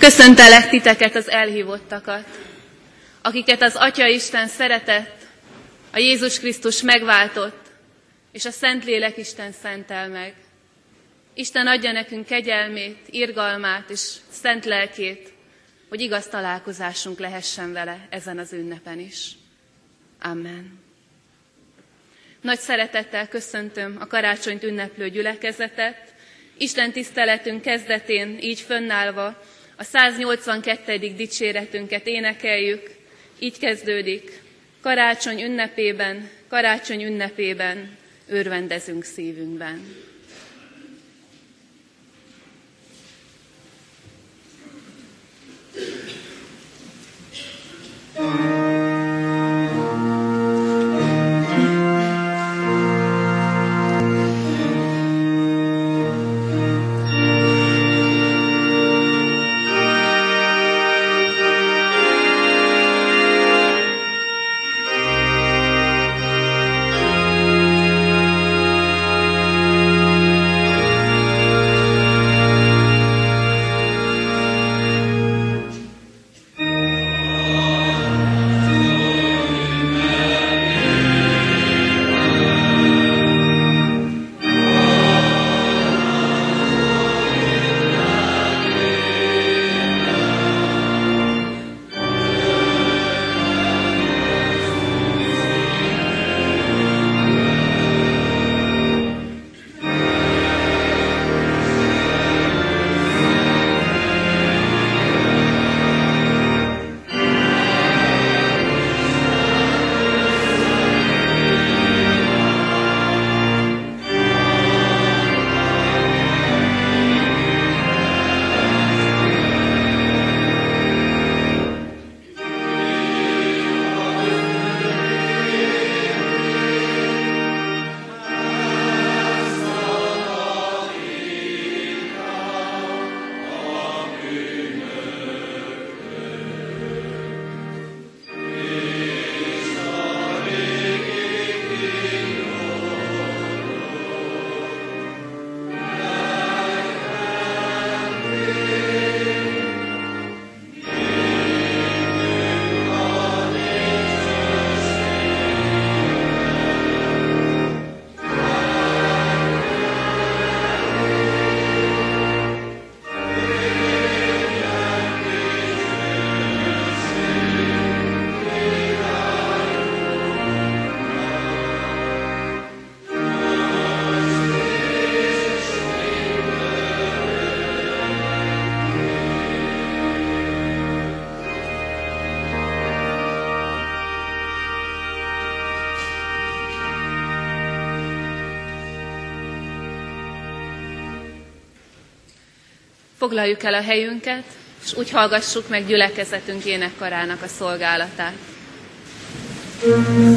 Köszöntelek titeket az elhívottakat, akiket az Atya Isten szeretett, a Jézus Krisztus megváltott, és a Szentlélek Isten szentel meg. Isten adja nekünk kegyelmét, irgalmát és szent lelkét, hogy igaz találkozásunk lehessen vele ezen az ünnepen is. Amen. Nagy szeretettel köszöntöm a karácsonyt ünneplő gyülekezetet, Isten tiszteletünk kezdetén így fönnállva a 182. dicséretünket énekeljük, így kezdődik. Karácsony ünnepében, karácsony ünnepében örvendezünk szívünkben. Foglaljuk el a helyünket, és úgy hallgassuk meg gyülekezetünk énekkarának a szolgálatát. thank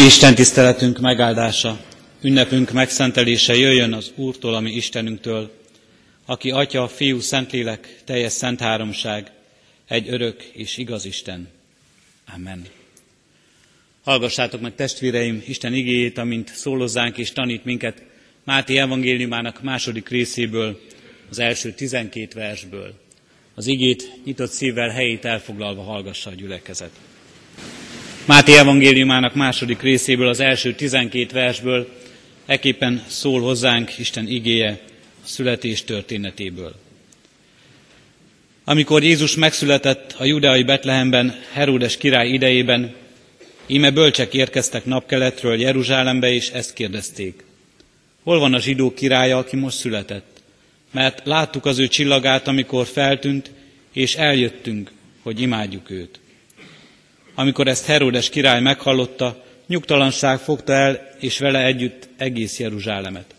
mi Isten tiszteletünk megáldása, ünnepünk megszentelése jöjjön az Úrtól, ami Istenünktől, aki Atya, Fiú, Szentlélek, teljes szent háromság, egy örök és igaz Isten. Amen. Hallgassátok meg testvéreim Isten igéjét, amint szólozzánk és tanít minket Máté evangéliumának második részéből, az első tizenkét versből. Az igét nyitott szívvel helyét elfoglalva hallgassa a gyülekezet. Máté evangéliumának második részéből, az első tizenkét versből eképpen szól hozzánk Isten igéje a születés történetéből. Amikor Jézus megszületett a judeai Betlehemben, Heródes király idejében, íme bölcsek érkeztek napkeletről Jeruzsálembe, és ezt kérdezték. Hol van a zsidó királya, aki most született? Mert láttuk az ő csillagát, amikor feltűnt, és eljöttünk, hogy imádjuk őt. Amikor ezt Heródes király meghallotta, nyugtalanság fogta el, és vele együtt egész Jeruzsálemet.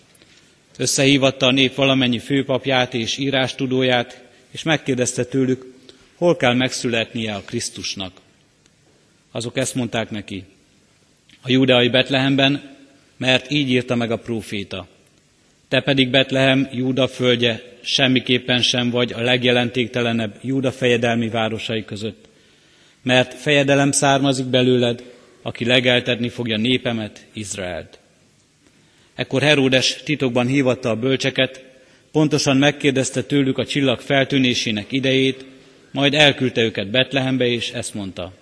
Összehívatta a nép valamennyi főpapját és írástudóját, és megkérdezte tőlük, hol kell megszületnie a Krisztusnak. Azok ezt mondták neki, a judeai Betlehemben, mert így írta meg a próféta. Te pedig Betlehem, Júda földje, semmiképpen sem vagy a legjelentéktelenebb Júda fejedelmi városai között, mert fejedelem származik belőled, aki legeltetni fogja népemet, Izraelt. Ekkor Heródes titokban hívatta a bölcseket, pontosan megkérdezte tőlük a csillag feltűnésének idejét, majd elküldte őket Betlehembe, és ezt mondta.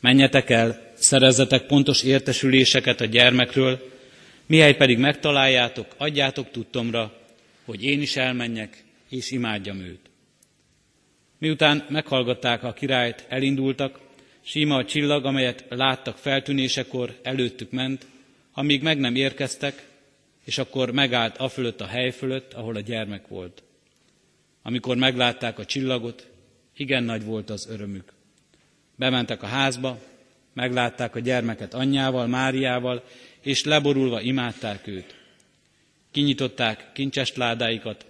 Menjetek el, szerezzetek pontos értesüléseket a gyermekről, mihely pedig megtaláljátok, adjátok tudtomra, hogy én is elmenjek, és imádjam őt. Miután meghallgatták a királyt, elindultak, síma a csillag, amelyet láttak feltűnésekor, előttük ment, amíg meg nem érkeztek, és akkor megállt a fölött a hely fölött, ahol a gyermek volt. Amikor meglátták a csillagot, igen nagy volt az örömük. Bementek a házba, meglátták a gyermeket anyjával, Máriával, és leborulva imádták őt. Kinyitották kincses ládáikat,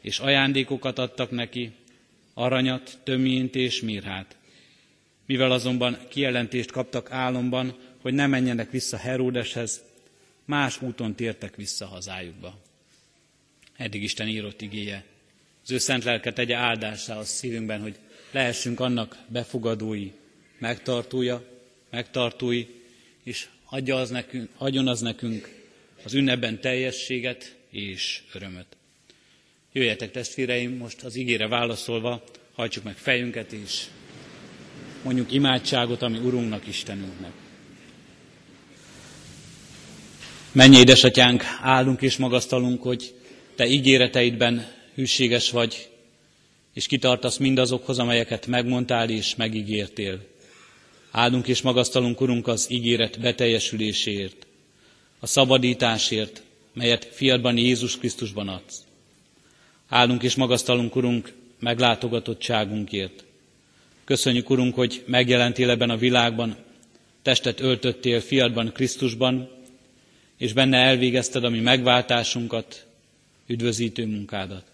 és ajándékokat adtak neki, aranyat, töményt és mirhát. Mivel azonban kijelentést kaptak álomban, hogy ne menjenek vissza Heródeshez, más úton tértek vissza hazájukba. Eddig Isten írott igéje. Az ő szent lelke tegye áldásá a szívünkben, hogy lehessünk annak befogadói, megtartója, megtartói, és adja az nekünk, adjon az nekünk az ünnepben teljességet és örömöt. Jöjjetek testvéreim, most az ígére válaszolva, hajtsuk meg fejünket, és mondjuk imádságot, ami Urunknak, Istenünknek. Mennyi édesatyánk, állunk és magasztalunk, hogy Te ígéreteidben hűséges vagy, és kitartasz mindazokhoz, amelyeket megmondtál és megígértél. Áldunk és magasztalunk, Urunk, az ígéret beteljesüléséért, a szabadításért, melyet fiadban Jézus Krisztusban adsz. Áldunk és magasztalunk, Urunk, meglátogatottságunkért. Köszönjük, Urunk, hogy megjelentél ebben a világban, testet öltöttél fiadban Krisztusban, és benne elvégezted a mi megváltásunkat, üdvözítő munkádat.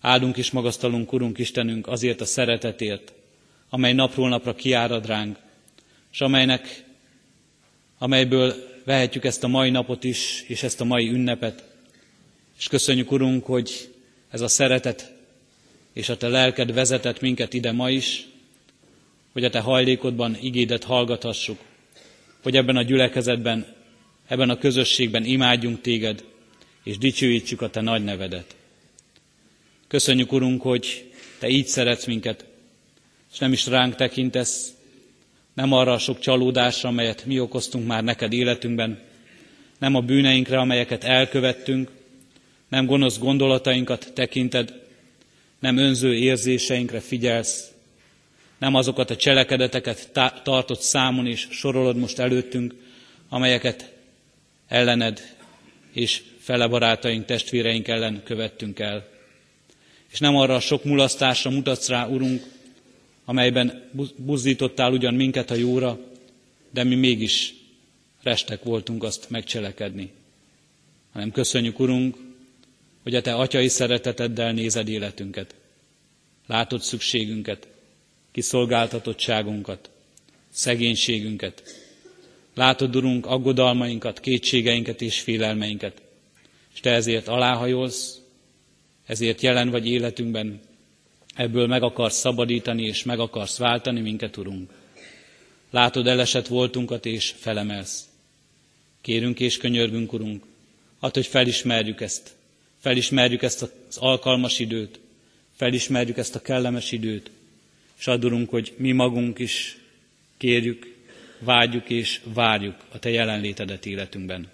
Áldunk és magasztalunk, Urunk Istenünk, azért a szeretetért, amely napról napra kiárad ránk, és amelynek, amelyből vehetjük ezt a mai napot is, és ezt a mai ünnepet. És köszönjük, Urunk, hogy ez a szeretet és a Te lelked vezetett minket ide ma is, hogy a Te hajlékodban igédet hallgathassuk, hogy ebben a gyülekezetben, ebben a közösségben imádjunk Téged, és dicsőítsük a Te nagy nevedet. Köszönjük, Urunk, hogy Te így szeretsz minket, és nem is ránk tekintesz, nem arra a sok csalódásra, amelyet mi okoztunk már neked életünkben, nem a bűneinkre, amelyeket elkövettünk, nem gonosz gondolatainkat tekinted, nem önző érzéseinkre figyelsz, nem azokat a cselekedeteket tartott számon és sorolod most előttünk, amelyeket ellened és fele barátaink, testvéreink ellen követtünk el. És nem arra a sok mulasztásra mutatsz rá, Urunk, amelyben buzdítottál ugyan minket a jóra, de mi mégis restek voltunk azt megcselekedni. Hanem köszönjük, Urunk, hogy a Te atyai szereteteddel nézed életünket. Látod szükségünket, kiszolgáltatottságunkat, szegénységünket. Látod, Urunk, aggodalmainkat, kétségeinket és félelmeinket. És Te ezért aláhajolsz, ezért jelen vagy életünkben, ebből meg akarsz szabadítani és meg akarsz váltani minket, Urunk. Látod elesett voltunkat és felemelsz. Kérünk és könyörgünk, Urunk, add, hogy felismerjük ezt. Felismerjük ezt az alkalmas időt, felismerjük ezt a kellemes időt, és add, hogy mi magunk is kérjük, vágyjuk és várjuk a Te jelenlétedet életünkben.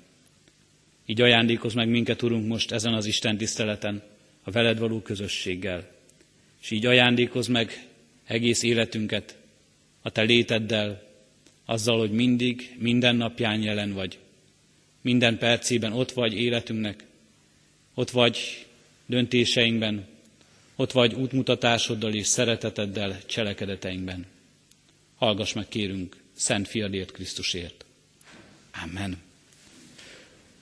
Így ajándékoz meg minket, Urunk, most ezen az Isten tiszteleten, a veled való közösséggel. És így ajándékoz meg egész életünket a Te léteddel, azzal, hogy mindig, minden napján jelen vagy. Minden percében ott vagy életünknek, ott vagy döntéseinkben, ott vagy útmutatásoddal és szereteteddel cselekedeteinkben. Hallgass meg, kérünk, Szent Fiadért Krisztusért. Amen.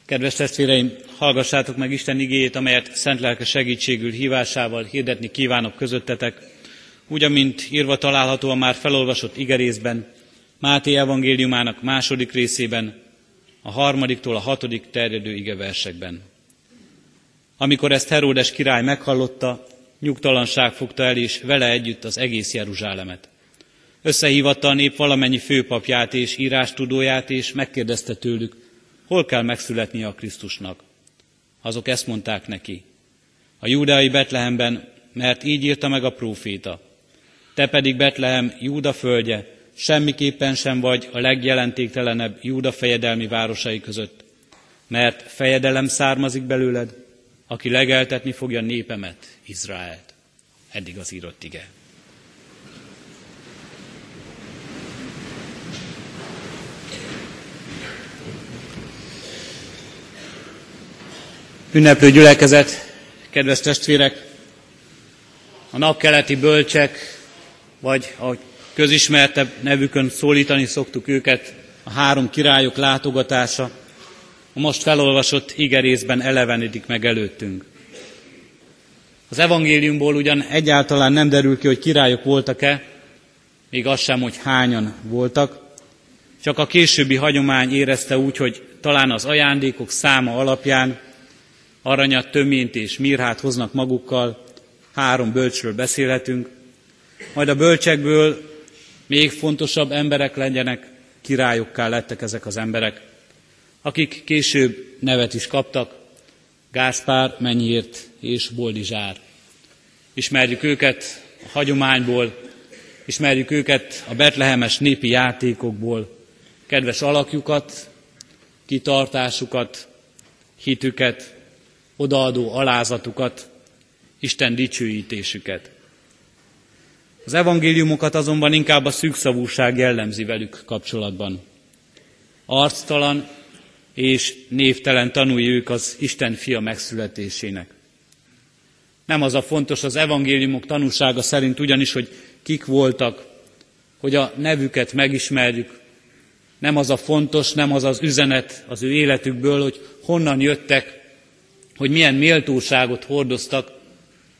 Kedves testvéreim, hallgassátok meg Isten igéjét, amelyet szent lelke segítségül hívásával hirdetni kívánok közöttetek, úgy, amint írva található a már felolvasott igerészben, Máté evangéliumának második részében, a harmadiktól a hatodik terjedő igeversekben. Amikor ezt Heródes király meghallotta, nyugtalanság fogta el, és vele együtt az egész Jeruzsálemet. Összehívatta a nép valamennyi főpapját és írástudóját, és megkérdezte tőlük, hol kell megszületnie a Krisztusnak. Azok ezt mondták neki. A júdeai Betlehemben, mert így írta meg a próféta. Te pedig Betlehem, Júda földje, semmiképpen sem vagy a legjelentéktelenebb Júda fejedelmi városai között, mert fejedelem származik belőled, aki legeltetni fogja népemet, Izraelt. Eddig az írott ige. Ünneplő gyülekezet, kedves testvérek, a napkeleti bölcsek, vagy ahogy közismertebb nevükön szólítani szoktuk őket, a három királyok látogatása, a most felolvasott igerészben elevenedik meg előttünk. Az evangéliumból ugyan egyáltalán nem derül ki, hogy királyok voltak-e, még az sem, hogy hányan voltak, csak a későbbi hagyomány érezte úgy, hogy talán az ajándékok száma alapján aranyat, töményt és mirhát hoznak magukkal, három bölcsről beszélhetünk, majd a bölcsekből még fontosabb emberek legyenek, királyokká lettek ezek az emberek, akik később nevet is kaptak, Gáspár, Mennyírt és Boldizsár. Ismerjük őket a hagyományból, ismerjük őket a betlehemes népi játékokból, kedves alakjukat, kitartásukat, hitüket, odaadó alázatukat, Isten dicsőítésüket. Az evangéliumokat azonban inkább a szűkszavúság jellemzi velük kapcsolatban. Arctalan és névtelen tanulj ők az Isten fia megszületésének. Nem az a fontos az evangéliumok tanúsága szerint ugyanis, hogy kik voltak, hogy a nevüket megismerjük. Nem az a fontos, nem az az üzenet az ő életükből, hogy honnan jöttek, hogy milyen méltóságot hordoztak,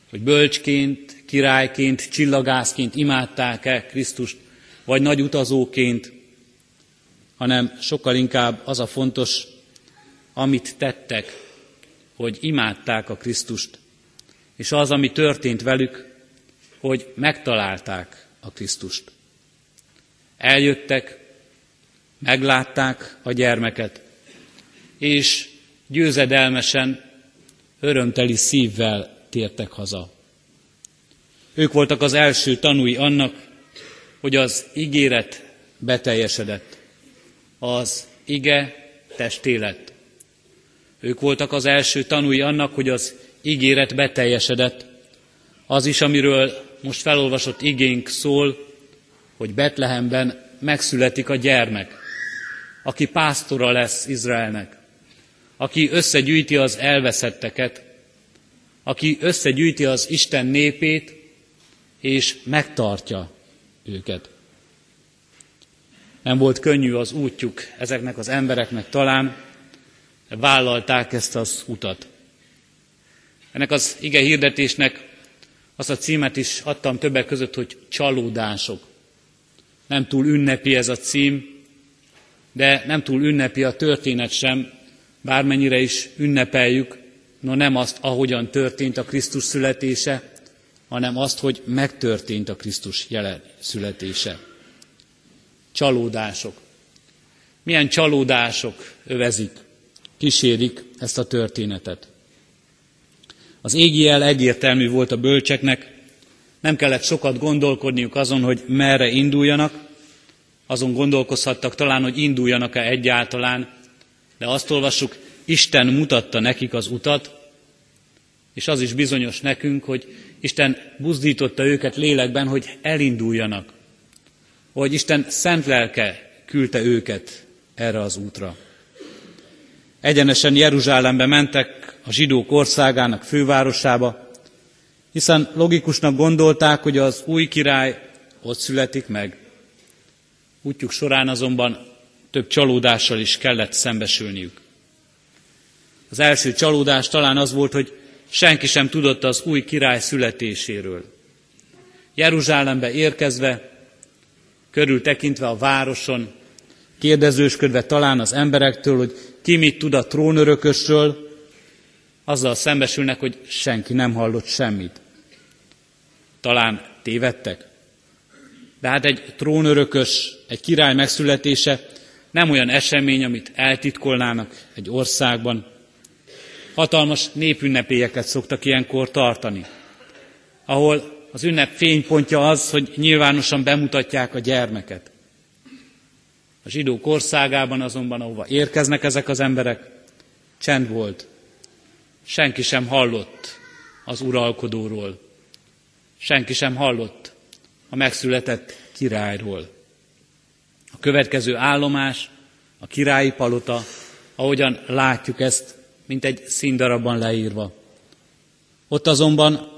hogy bölcsként, királyként, csillagászként imádták-e Krisztust, vagy nagy utazóként, hanem sokkal inkább az a fontos, amit tettek, hogy imádták a Krisztust, és az, ami történt velük, hogy megtalálták a Krisztust. Eljöttek, meglátták a gyermeket, és győzedelmesen, örömteli szívvel tértek haza. Ők voltak az első tanúi annak, hogy az ígéret beteljesedett. Az ige testé lett. Ők voltak az első tanúi annak, hogy az ígéret beteljesedett. Az is, amiről most felolvasott igénk szól, hogy Betlehemben megszületik a gyermek, aki pásztora lesz Izraelnek, aki összegyűjti az elveszetteket, aki összegyűjti az Isten népét, és megtartja őket. Nem volt könnyű az útjuk ezeknek az embereknek talán, vállalták ezt az utat. Ennek az ige hirdetésnek azt a címet is adtam többek között, hogy csalódások. Nem túl ünnepi ez a cím, de nem túl ünnepi a történet sem, bármennyire is ünnepeljük, no nem azt, ahogyan történt a Krisztus születése, hanem azt, hogy megtörtént a Krisztus jelen születése. Csalódások. Milyen csalódások övezik, kísérik ezt a történetet. Az égi jel egyértelmű volt a bölcseknek, nem kellett sokat gondolkodniuk azon, hogy merre induljanak, azon gondolkozhattak talán, hogy induljanak-e egyáltalán, de azt olvassuk, Isten mutatta nekik az utat, és az is bizonyos nekünk, hogy Isten buzdította őket lélekben, hogy elinduljanak, hogy Isten szent lelke küldte őket erre az útra. Egyenesen Jeruzsálembe mentek a zsidók országának fővárosába, hiszen logikusnak gondolták, hogy az új király ott születik meg. Útjuk során azonban több csalódással is kellett szembesülniük. Az első csalódás talán az volt, hogy senki sem tudott az új király születéséről. Jeruzsálembe érkezve, körültekintve a városon, kérdezősködve talán az emberektől, hogy ki mit tud a trónörökösről, azzal szembesülnek, hogy senki nem hallott semmit. Talán tévedtek? De hát egy trónörökös, egy király megszületése nem olyan esemény, amit eltitkolnának egy országban. Hatalmas népünnepélyeket szoktak ilyenkor tartani, ahol az ünnep fénypontja az, hogy nyilvánosan bemutatják a gyermeket. A zsidók országában azonban, ahova érkeznek ezek az emberek, csend volt. Senki sem hallott az uralkodóról. Senki sem hallott a megszületett királyról. A következő állomás a királyi palota, ahogyan látjuk ezt, mint egy színdarabban leírva. Ott azonban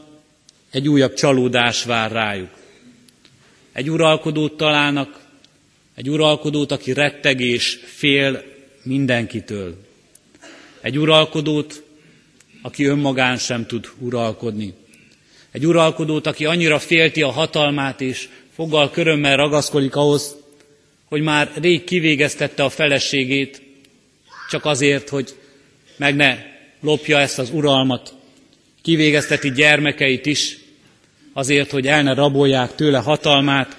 egy újabb csalódás vár rájuk. Egy uralkodót találnak, egy uralkodót, aki retteg és fél mindenkitől. Egy uralkodót, aki önmagán sem tud uralkodni. Egy uralkodót, aki annyira félti a hatalmát, és foggal körömmel ragaszkodik ahhoz, hogy már rég kivégeztette a feleségét, csak azért, hogy meg ne lopja ezt az uralmat. Kivégezteti gyermekeit is, azért, hogy el ne rabolják tőle hatalmát,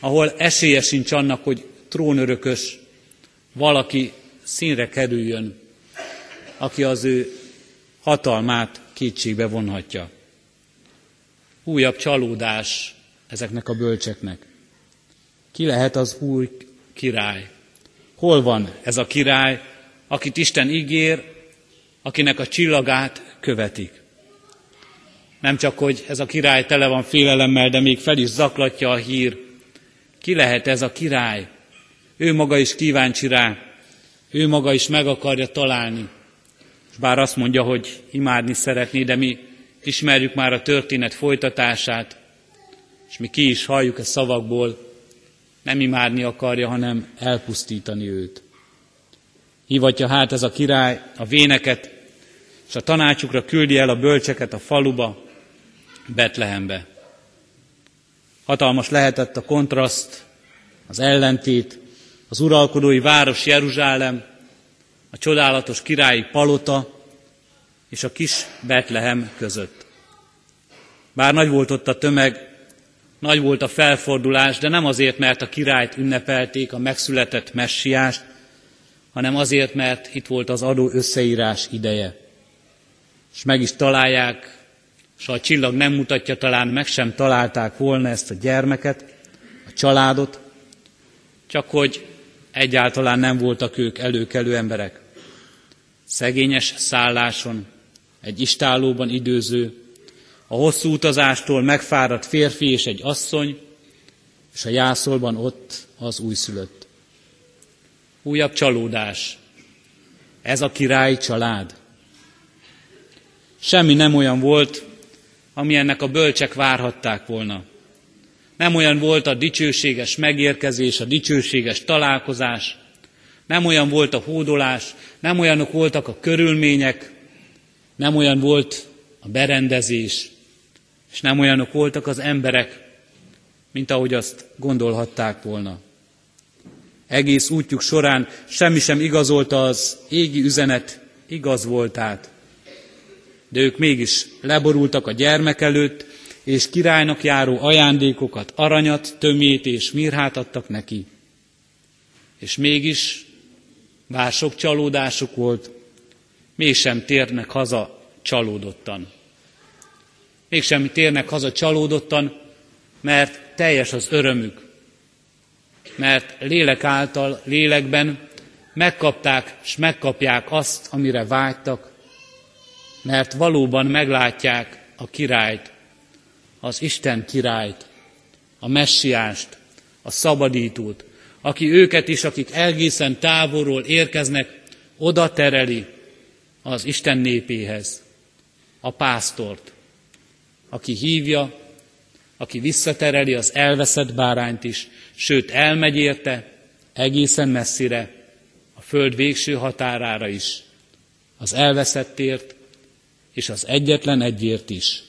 ahol esélye sincs annak, hogy trónörökös valaki színre kerüljön, aki az ő hatalmát kétségbe vonhatja. Újabb csalódás ezeknek a bölcseknek. Ki lehet az új király? Hol van ez a király, akit Isten ígér, akinek a csillagát követik? Nem csak, hogy ez a király tele van félelemmel, de még fel is zaklatja a hír. Ki lehet ez a király? Ő maga is kíváncsi rá, ő maga is meg akarja találni. És bár azt mondja, hogy imádni szeretné, de mi ismerjük már a történet folytatását, és mi ki is halljuk a szavakból, nem imádni akarja, hanem elpusztítani őt. Hivatja hát ez a király a véneket, és a tanácsukra küldi el a bölcseket a faluba, Betlehembe. Hatalmas lehetett a kontraszt, az ellentét, az uralkodói város Jeruzsálem, a csodálatos királyi palota és a kis Betlehem között. Bár nagy volt ott a tömeg, nagy volt a felfordulás, de nem azért, mert a királyt ünnepelték, a megszületett messiást, hanem azért, mert itt volt az adó összeírás ideje. És meg is találják, és ha a csillag nem mutatja, talán meg sem találták volna ezt a gyermeket, a családot, csak hogy egyáltalán nem voltak ők előkelő emberek. Szegényes szálláson, egy istálóban időző, a hosszú utazástól megfáradt férfi és egy asszony, és a jászolban ott az újszülött. Újabb csalódás. Ez a király család. Semmi nem olyan volt, ami ennek a bölcsek várhatták volna. Nem olyan volt a dicsőséges megérkezés, a dicsőséges találkozás, nem olyan volt a hódolás, nem olyanok voltak a körülmények, nem olyan volt a berendezés, és nem olyanok voltak az emberek, mint ahogy azt gondolhatták volna. Egész útjuk során semmi sem igazolta az égi üzenet igaz voltát. De ők mégis leborultak a gyermek előtt, és királynak járó ajándékokat, aranyat, tömét és mirhát adtak neki. És mégis, bár sok csalódásuk volt, mégsem térnek haza csalódottan. Mégsem térnek haza csalódottan, mert teljes az örömük. Mert lélek által, lélekben megkapták és megkapják azt, amire vágytak, mert valóban meglátják a királyt, az Isten királyt, a messiást, a szabadítót, aki őket is, akik egészen távolról érkeznek, oda tereli az Isten népéhez, a pásztort, aki hívja, aki visszatereli az elveszett bárányt is, sőt elmegy érte egészen messzire, a föld végső határára is, az elveszettért és az egyetlen egyért is.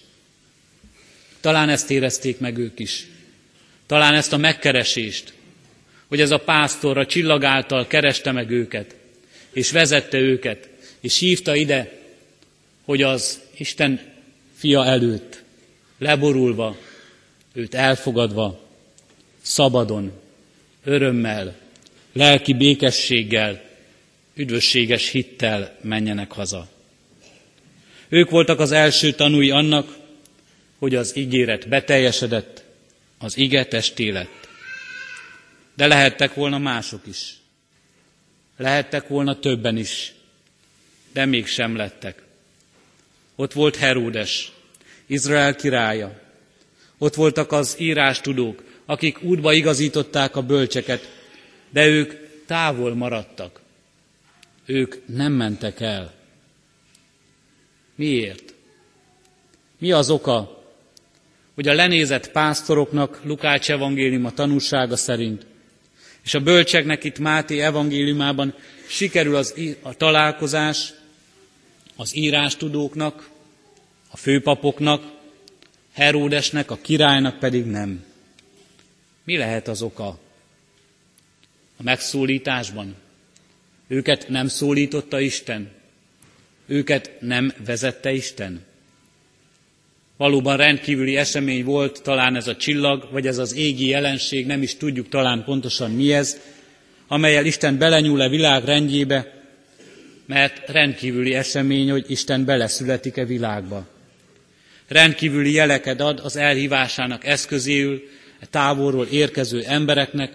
Talán ezt érezték meg ők is. Talán ezt a megkeresést, hogy ez a pásztor a csillag által kereste meg őket, és vezette őket, és hívta ide, hogy az Isten fia előtt, leborulva, őt elfogadva, szabadon, örömmel, lelki békességgel, üdvösséges hittel menjenek haza. Ők voltak az első tanúi annak, hogy az ígéret beteljesedett, az ige testé lett. De lehettek volna mások is. Lehettek volna többen is, de mégsem lettek. Ott volt Heródes, Izrael királya. Ott voltak az írástudók, akik útba igazították a bölcseket, de ők távol maradtak. Ők nem mentek el. Miért? Mi az oka, hogy a lenézett pásztoroknak Lukács evangéliuma tanúsága szerint, és a bölcseknek itt Máté evangéliumában sikerül az, a találkozás az írástudóknak, a főpapoknak, Heródesnek, a királynak pedig nem. Mi lehet az oka? A megszólításban? Őket nem szólította Isten? Őket nem vezette Isten? Valóban rendkívüli esemény volt talán ez a csillag, vagy ez az égi jelenség, nem is tudjuk talán pontosan mi ez, amelyel Isten belenyúl a világ rendjébe, mert rendkívüli esemény, hogy Isten beleszületik-e világba. Rendkívüli jeleket ad az elhívásának eszközéül a távolról érkező embereknek,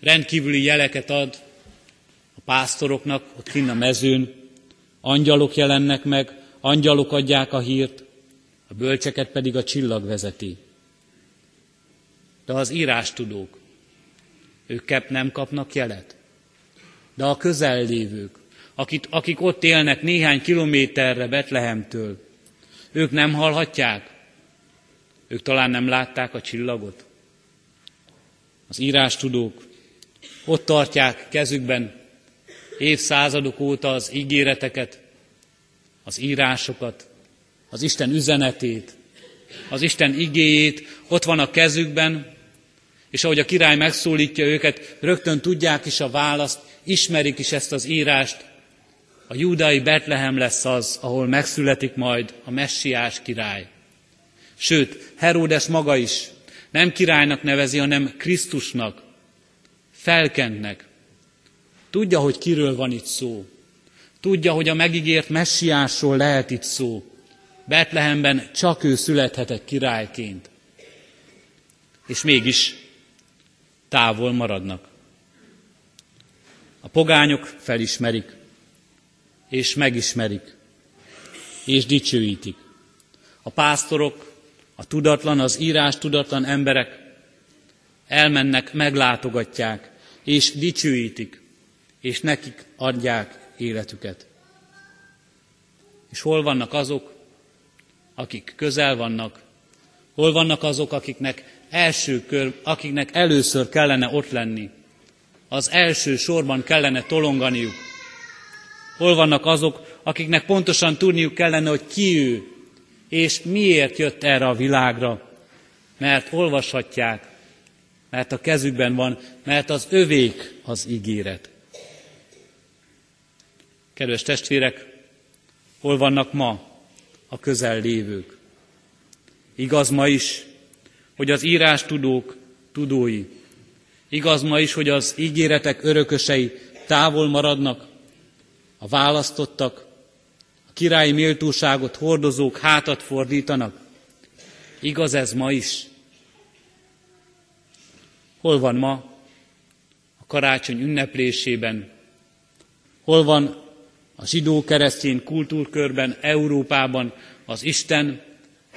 rendkívüli jeleket ad a pásztoroknak ott kinn a mezőn, angyalok jelennek meg, angyalok adják a hírt, a bölcseket pedig a csillag vezeti. De az írástudók, ők nem kapnak jelet. De a közellévők, akik, akik ott élnek néhány kilométerre Betlehemtől, ők nem hallhatják? Ők talán nem látták a csillagot? Az írástudók ott tartják kezükben évszázadok óta az ígéreteket, az írásokat, az Isten üzenetét, az Isten igéjét, ott van a kezükben, és ahogy a király megszólítja őket, rögtön tudják is a választ, ismerik is ezt az írást. A júdai Betlehem lesz az, ahol megszületik majd a messiás király. Sőt, Heródes maga is nem királynak nevezi, hanem Krisztusnak, felkentnek. Tudja, hogy kiről van itt szó. Tudja, hogy a megígért messiásról lehet itt szó. Betlehemben csak ő születhetett királyként. És mégis távol maradnak. A pogányok felismerik, és megismerik, és dicsőítik. A pásztorok, a tudatlan, az írás tudatlan emberek elmennek, meglátogatják, és dicsőítik, és nekik adják életüket. És hol vannak azok, akik közel vannak, hol vannak azok, akiknek első kör, akiknek először kellene ott lenni, az első sorban kellene tolonganiuk. Hol vannak azok, akiknek pontosan tudniuk kellene, hogy ki ő, és miért jött erre a világra, mert olvashatják mert a kezükben van, mert az övék az ígéret. Kedves testvérek, hol vannak ma a közel lévők? Igaz ma is, hogy az írás tudók tudói, igaz ma is, hogy az ígéretek örökösei távol maradnak, a választottak, a királyi méltóságot hordozók hátat fordítanak. Igaz ez ma is? Hol van ma a karácsony ünneplésében? Hol van a zsidó-keresztény kultúrkörben, Európában az Isten,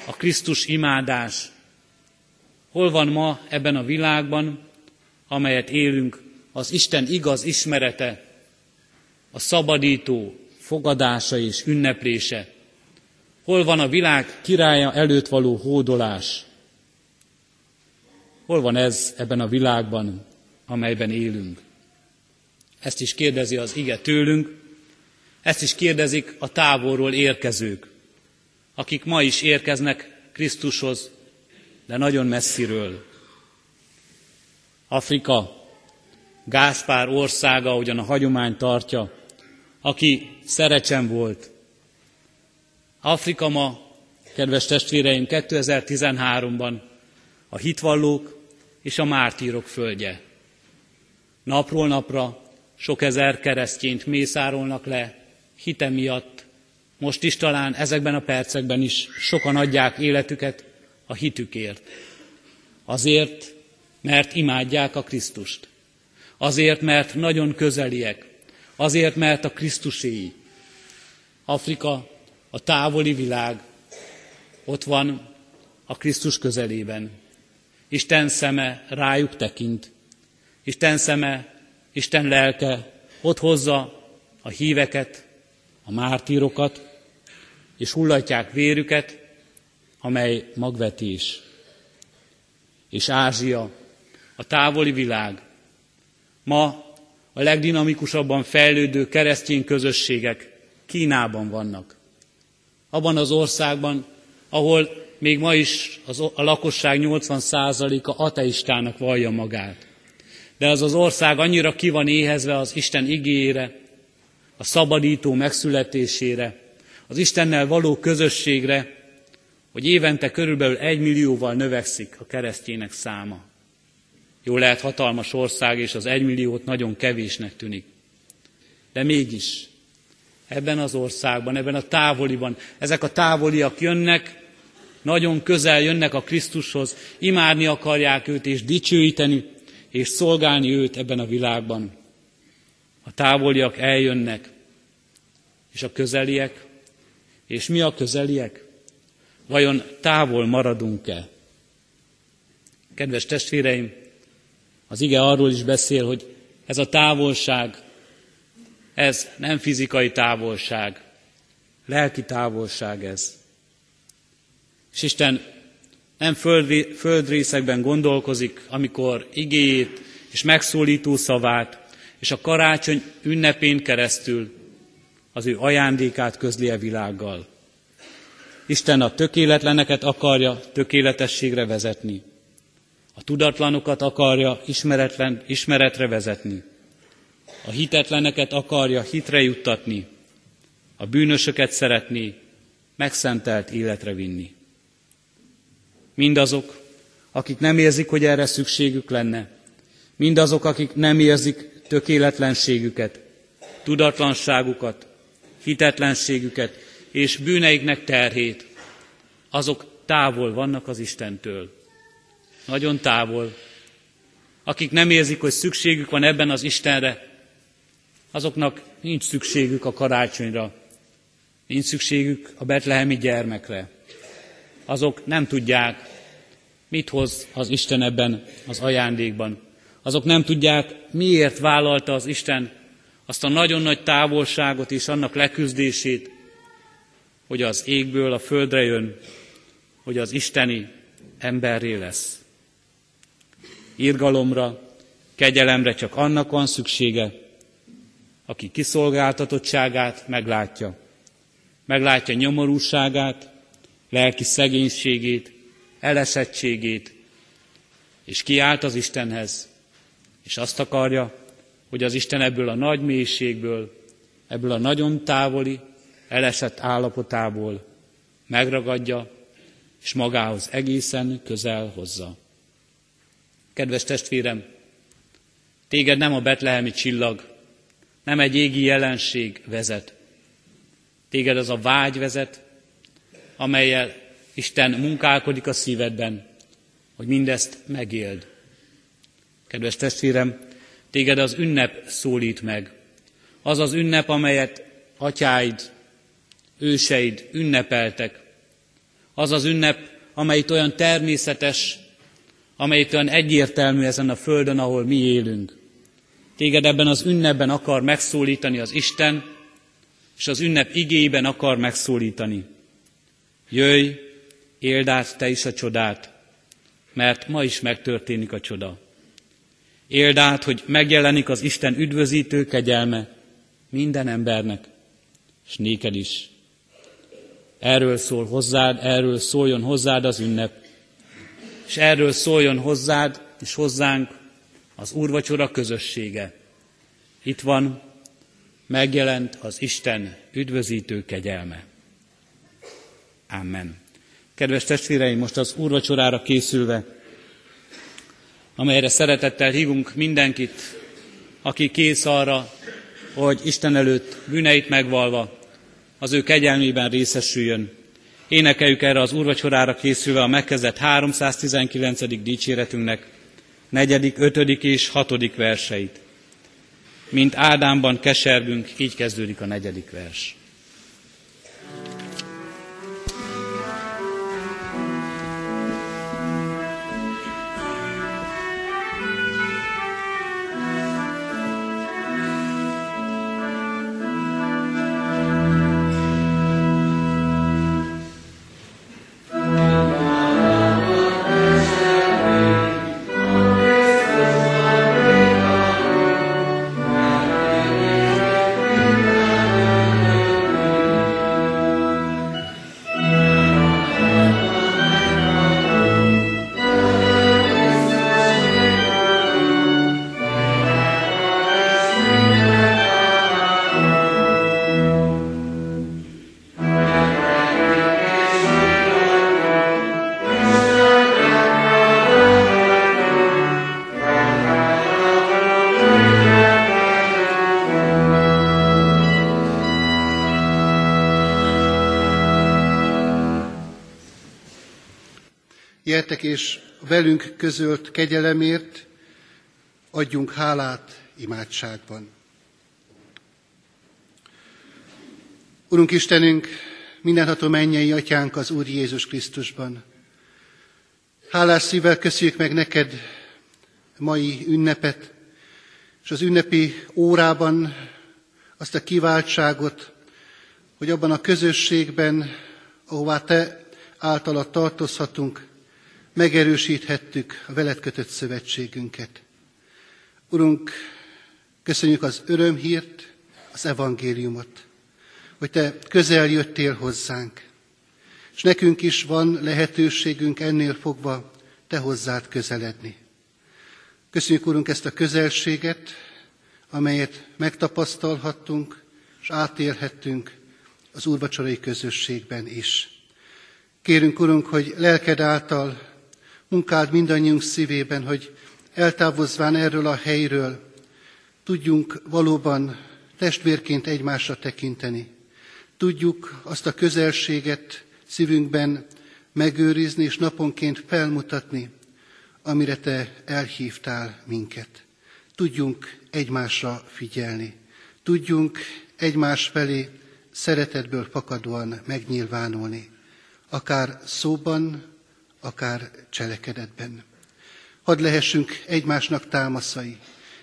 a Krisztus imádás? Hol van ma ebben a világban, amelyet élünk, az Isten igaz ismerete, a szabadító fogadása és ünneplése? Hol van a világ királya előtt való hódolás? Hol van ez ebben a világban, amelyben élünk? Ezt is kérdezi az ige tőlünk, ezt is kérdezik a távolról érkezők, akik ma is érkeznek Krisztushoz, de nagyon messziről. Afrika, Gáspár országa, ugyan a hagyomány tartja, aki szerecsen volt. Afrika ma, kedves testvéreim, 2013-ban a hitvallók és a mártírok földje. Napról napra sok ezer keresztényt mészárolnak le hite miatt. Most is talán ezekben a percekben is sokan adják életüket a hitükért. Azért, mert imádják a Krisztust. Azért, mert nagyon közeliek. Azért, mert a Krisztuséi. Afrika, a távoli világ ott van a Krisztus közelében. Isten szeme rájuk tekint. Isten szeme, Isten lelke ott hozza a híveket, a mártírokat, és hullatják vérüket, amely magvetés. És Ázsia, a távoli világ, ma a legdinamikusabban fejlődő keresztény közösségek Kínában vannak. Abban az országban, ahol még ma is az, a lakosság 80%-a ateistának vallja magát. De az az ország annyira ki van éhezve az Isten igényére, a szabadító megszületésére, az Istennel való közösségre, hogy évente körülbelül egy millióval növekszik a keresztjének száma. Jó lehet hatalmas ország, és az egymilliót nagyon kevésnek tűnik. De mégis ebben az országban, ebben a távoliban, ezek a távoliak jönnek, nagyon közel jönnek a Krisztushoz, imádni akarják őt, és dicsőíteni, és szolgálni őt ebben a világban. A távoliak eljönnek, és a közeliek, és mi a közeliek? Vajon távol maradunk-e? Kedves testvéreim, az ige arról is beszél, hogy ez a távolság, ez nem fizikai távolság, lelki távolság ez. És Isten nem földrészekben gondolkozik, amikor igéjét és megszólító szavát és a karácsony ünnepén keresztül az ő ajándékát közli a világgal. Isten a tökéletleneket akarja tökéletességre vezetni. A tudatlanokat akarja ismeretlen, ismeretre vezetni. A hitetleneket akarja hitre juttatni. A bűnösöket szeretné megszentelt életre vinni. Mindazok, akik nem érzik, hogy erre szükségük lenne, mindazok, akik nem érzik tökéletlenségüket, tudatlanságukat, hitetlenségüket és bűneiknek terhét, azok távol vannak az Istentől. Nagyon távol. Akik nem érzik, hogy szükségük van ebben az Istenre, azoknak nincs szükségük a karácsonyra, nincs szükségük a betlehemi gyermekre. Azok nem tudják, mit hoz az Isten ebben az ajándékban. Azok nem tudják, miért vállalta az Isten azt a nagyon nagy távolságot és annak leküzdését, hogy az égből a földre jön, hogy az isteni emberré lesz. Irgalomra, kegyelemre csak annak van szüksége, aki kiszolgáltatottságát meglátja. Meglátja nyomorúságát, lelki szegénységét, elesettségét, és kiállt az Istenhez, és azt akarja, hogy az Isten ebből a nagy mélységből, ebből a nagyon távoli, elesett állapotából megragadja, és magához egészen közel hozza. Kedves testvérem, téged nem a betlehemi csillag, nem egy égi jelenség vezet. Téged az a vágy vezet, amelyel Isten munkálkodik a szívedben, hogy mindezt megéld. Kedves testvérem, téged az ünnep szólít meg. Az az ünnep, amelyet atyáid, őseid ünnepeltek. Az az ünnep, amely olyan természetes, amely olyan egyértelmű ezen a földön, ahol mi élünk. Téged ebben az ünnepben akar megszólítani az Isten, és az ünnep igében akar megszólítani. Jöjj, éld át te is a csodát, mert ma is megtörténik a csoda. Éld hogy megjelenik az Isten üdvözítő kegyelme minden embernek, és néked is. Erről szól hozzád, erről szóljon hozzád az ünnep, és erről szóljon hozzád és hozzánk az úrvacsora közössége. Itt van, megjelent az Isten üdvözítő kegyelme. Amen. Kedves testvéreim, most az úrvacsorára készülve, amelyre szeretettel hívunk mindenkit, aki kész arra, hogy Isten előtt bűneit megvalva, az ő kegyelmében részesüljön. Énekeljük erre az úrvacsorára készülve a megkezdett 319. dicséretünknek negyedik, ötödik és hatodik verseit. Mint Ádámban kesergünk, így kezdődik a negyedik vers. Gyertek és velünk közölt kegyelemért adjunk hálát imádságban. Urunk Istenünk, mindenható mennyei atyánk az Úr Jézus Krisztusban. Hálás szívvel köszönjük meg neked mai ünnepet, és az ünnepi órában azt a kiváltságot, hogy abban a közösségben, ahová te általad tartozhatunk, megerősíthettük a veled kötött szövetségünket. Urunk, köszönjük az örömhírt, az evangéliumot, hogy Te közel jöttél hozzánk, és nekünk is van lehetőségünk ennél fogva Te hozzád közeledni. Köszönjük, Urunk, ezt a közelséget, amelyet megtapasztalhattunk, és átélhettünk az úrvacsorai közösségben is. Kérünk, Urunk, hogy lelked által munkád mindannyiunk szívében, hogy eltávozván erről a helyről tudjunk valóban testvérként egymásra tekinteni. Tudjuk azt a közelséget szívünkben megőrizni és naponként felmutatni, amire Te elhívtál minket. Tudjunk egymásra figyelni. Tudjunk egymás felé szeretetből fakadóan megnyilvánulni. Akár szóban, akár cselekedetben. Hadd lehessünk egymásnak támaszai,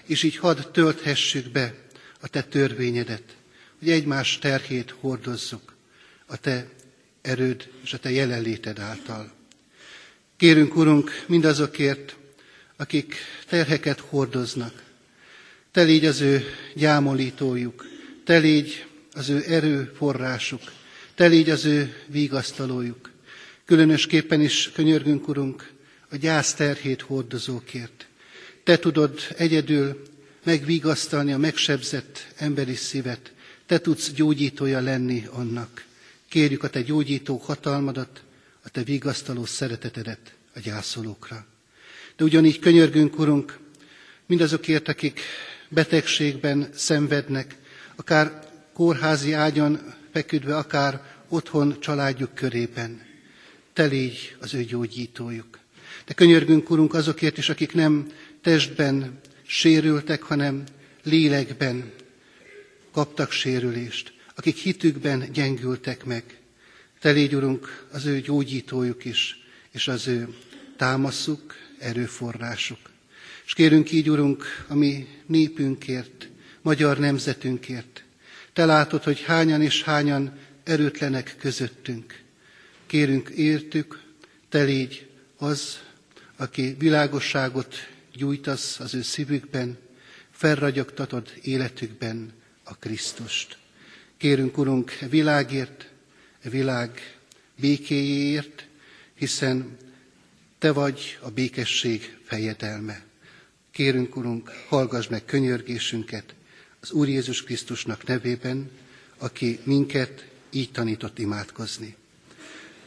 és így hadd tölthessük be a Te törvényedet, hogy egymás terhét hordozzuk a Te erőd és a Te jelenléted által. Kérünk, Urunk, mindazokért, akik terheket hordoznak. Te légy az ő gyámolítójuk, Te légy az ő erőforrásuk, Te légy az ő vigasztalójuk. Különösképpen is könyörgünk, Urunk, a gyász terhét hordozókért. Te tudod egyedül megvigasztalni a megsebzett emberi szívet. Te tudsz gyógyítója lenni annak. Kérjük a te gyógyító hatalmadat, a te vigasztaló szeretetedet a gyászolókra. De ugyanígy könyörgünk, Urunk, mindazokért, akik betegségben szenvednek, akár kórházi ágyon feküdve, akár otthon családjuk körében. Te légy az ő gyógyítójuk. De könyörgünk, Urunk, azokért is, akik nem testben sérültek, hanem lélekben kaptak sérülést, akik hitükben gyengültek meg. Te légy, Urunk, az ő gyógyítójuk is, és az ő támaszuk, erőforrásuk. És kérünk így, Urunk, a mi népünkért, magyar nemzetünkért. Te látod, hogy hányan és hányan erőtlenek közöttünk. Kérünk értük, te légy az, aki világosságot gyújtasz az ő szívükben, felragyogtatod életükben a Krisztust. Kérünk, Urunk, e világért, e világ békéjéért, hiszen Te vagy a békesség fejedelme. Kérünk, Urunk, hallgass meg könyörgésünket az Úr Jézus Krisztusnak nevében, aki minket így tanított imádkozni.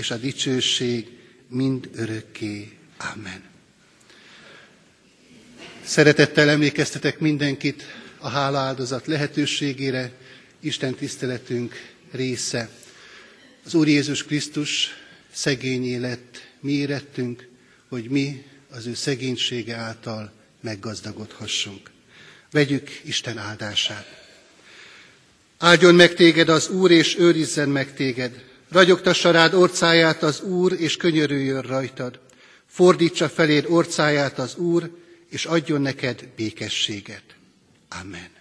és a dicsőség mind örökké. Amen. Szeretettel emlékeztetek mindenkit a hálaáldozat lehetőségére, Isten tiszteletünk része. Az Úr Jézus Krisztus szegény élet mi érettünk, hogy mi az ő szegénysége által meggazdagodhassunk. Vegyük Isten áldását. Áldjon meg téged az Úr, és őrizzen meg téged. Ragyogtassa rád orcáját az Úr, és könyörüljön rajtad. Fordítsa feléd orcáját az Úr, és adjon neked békességet. Amen.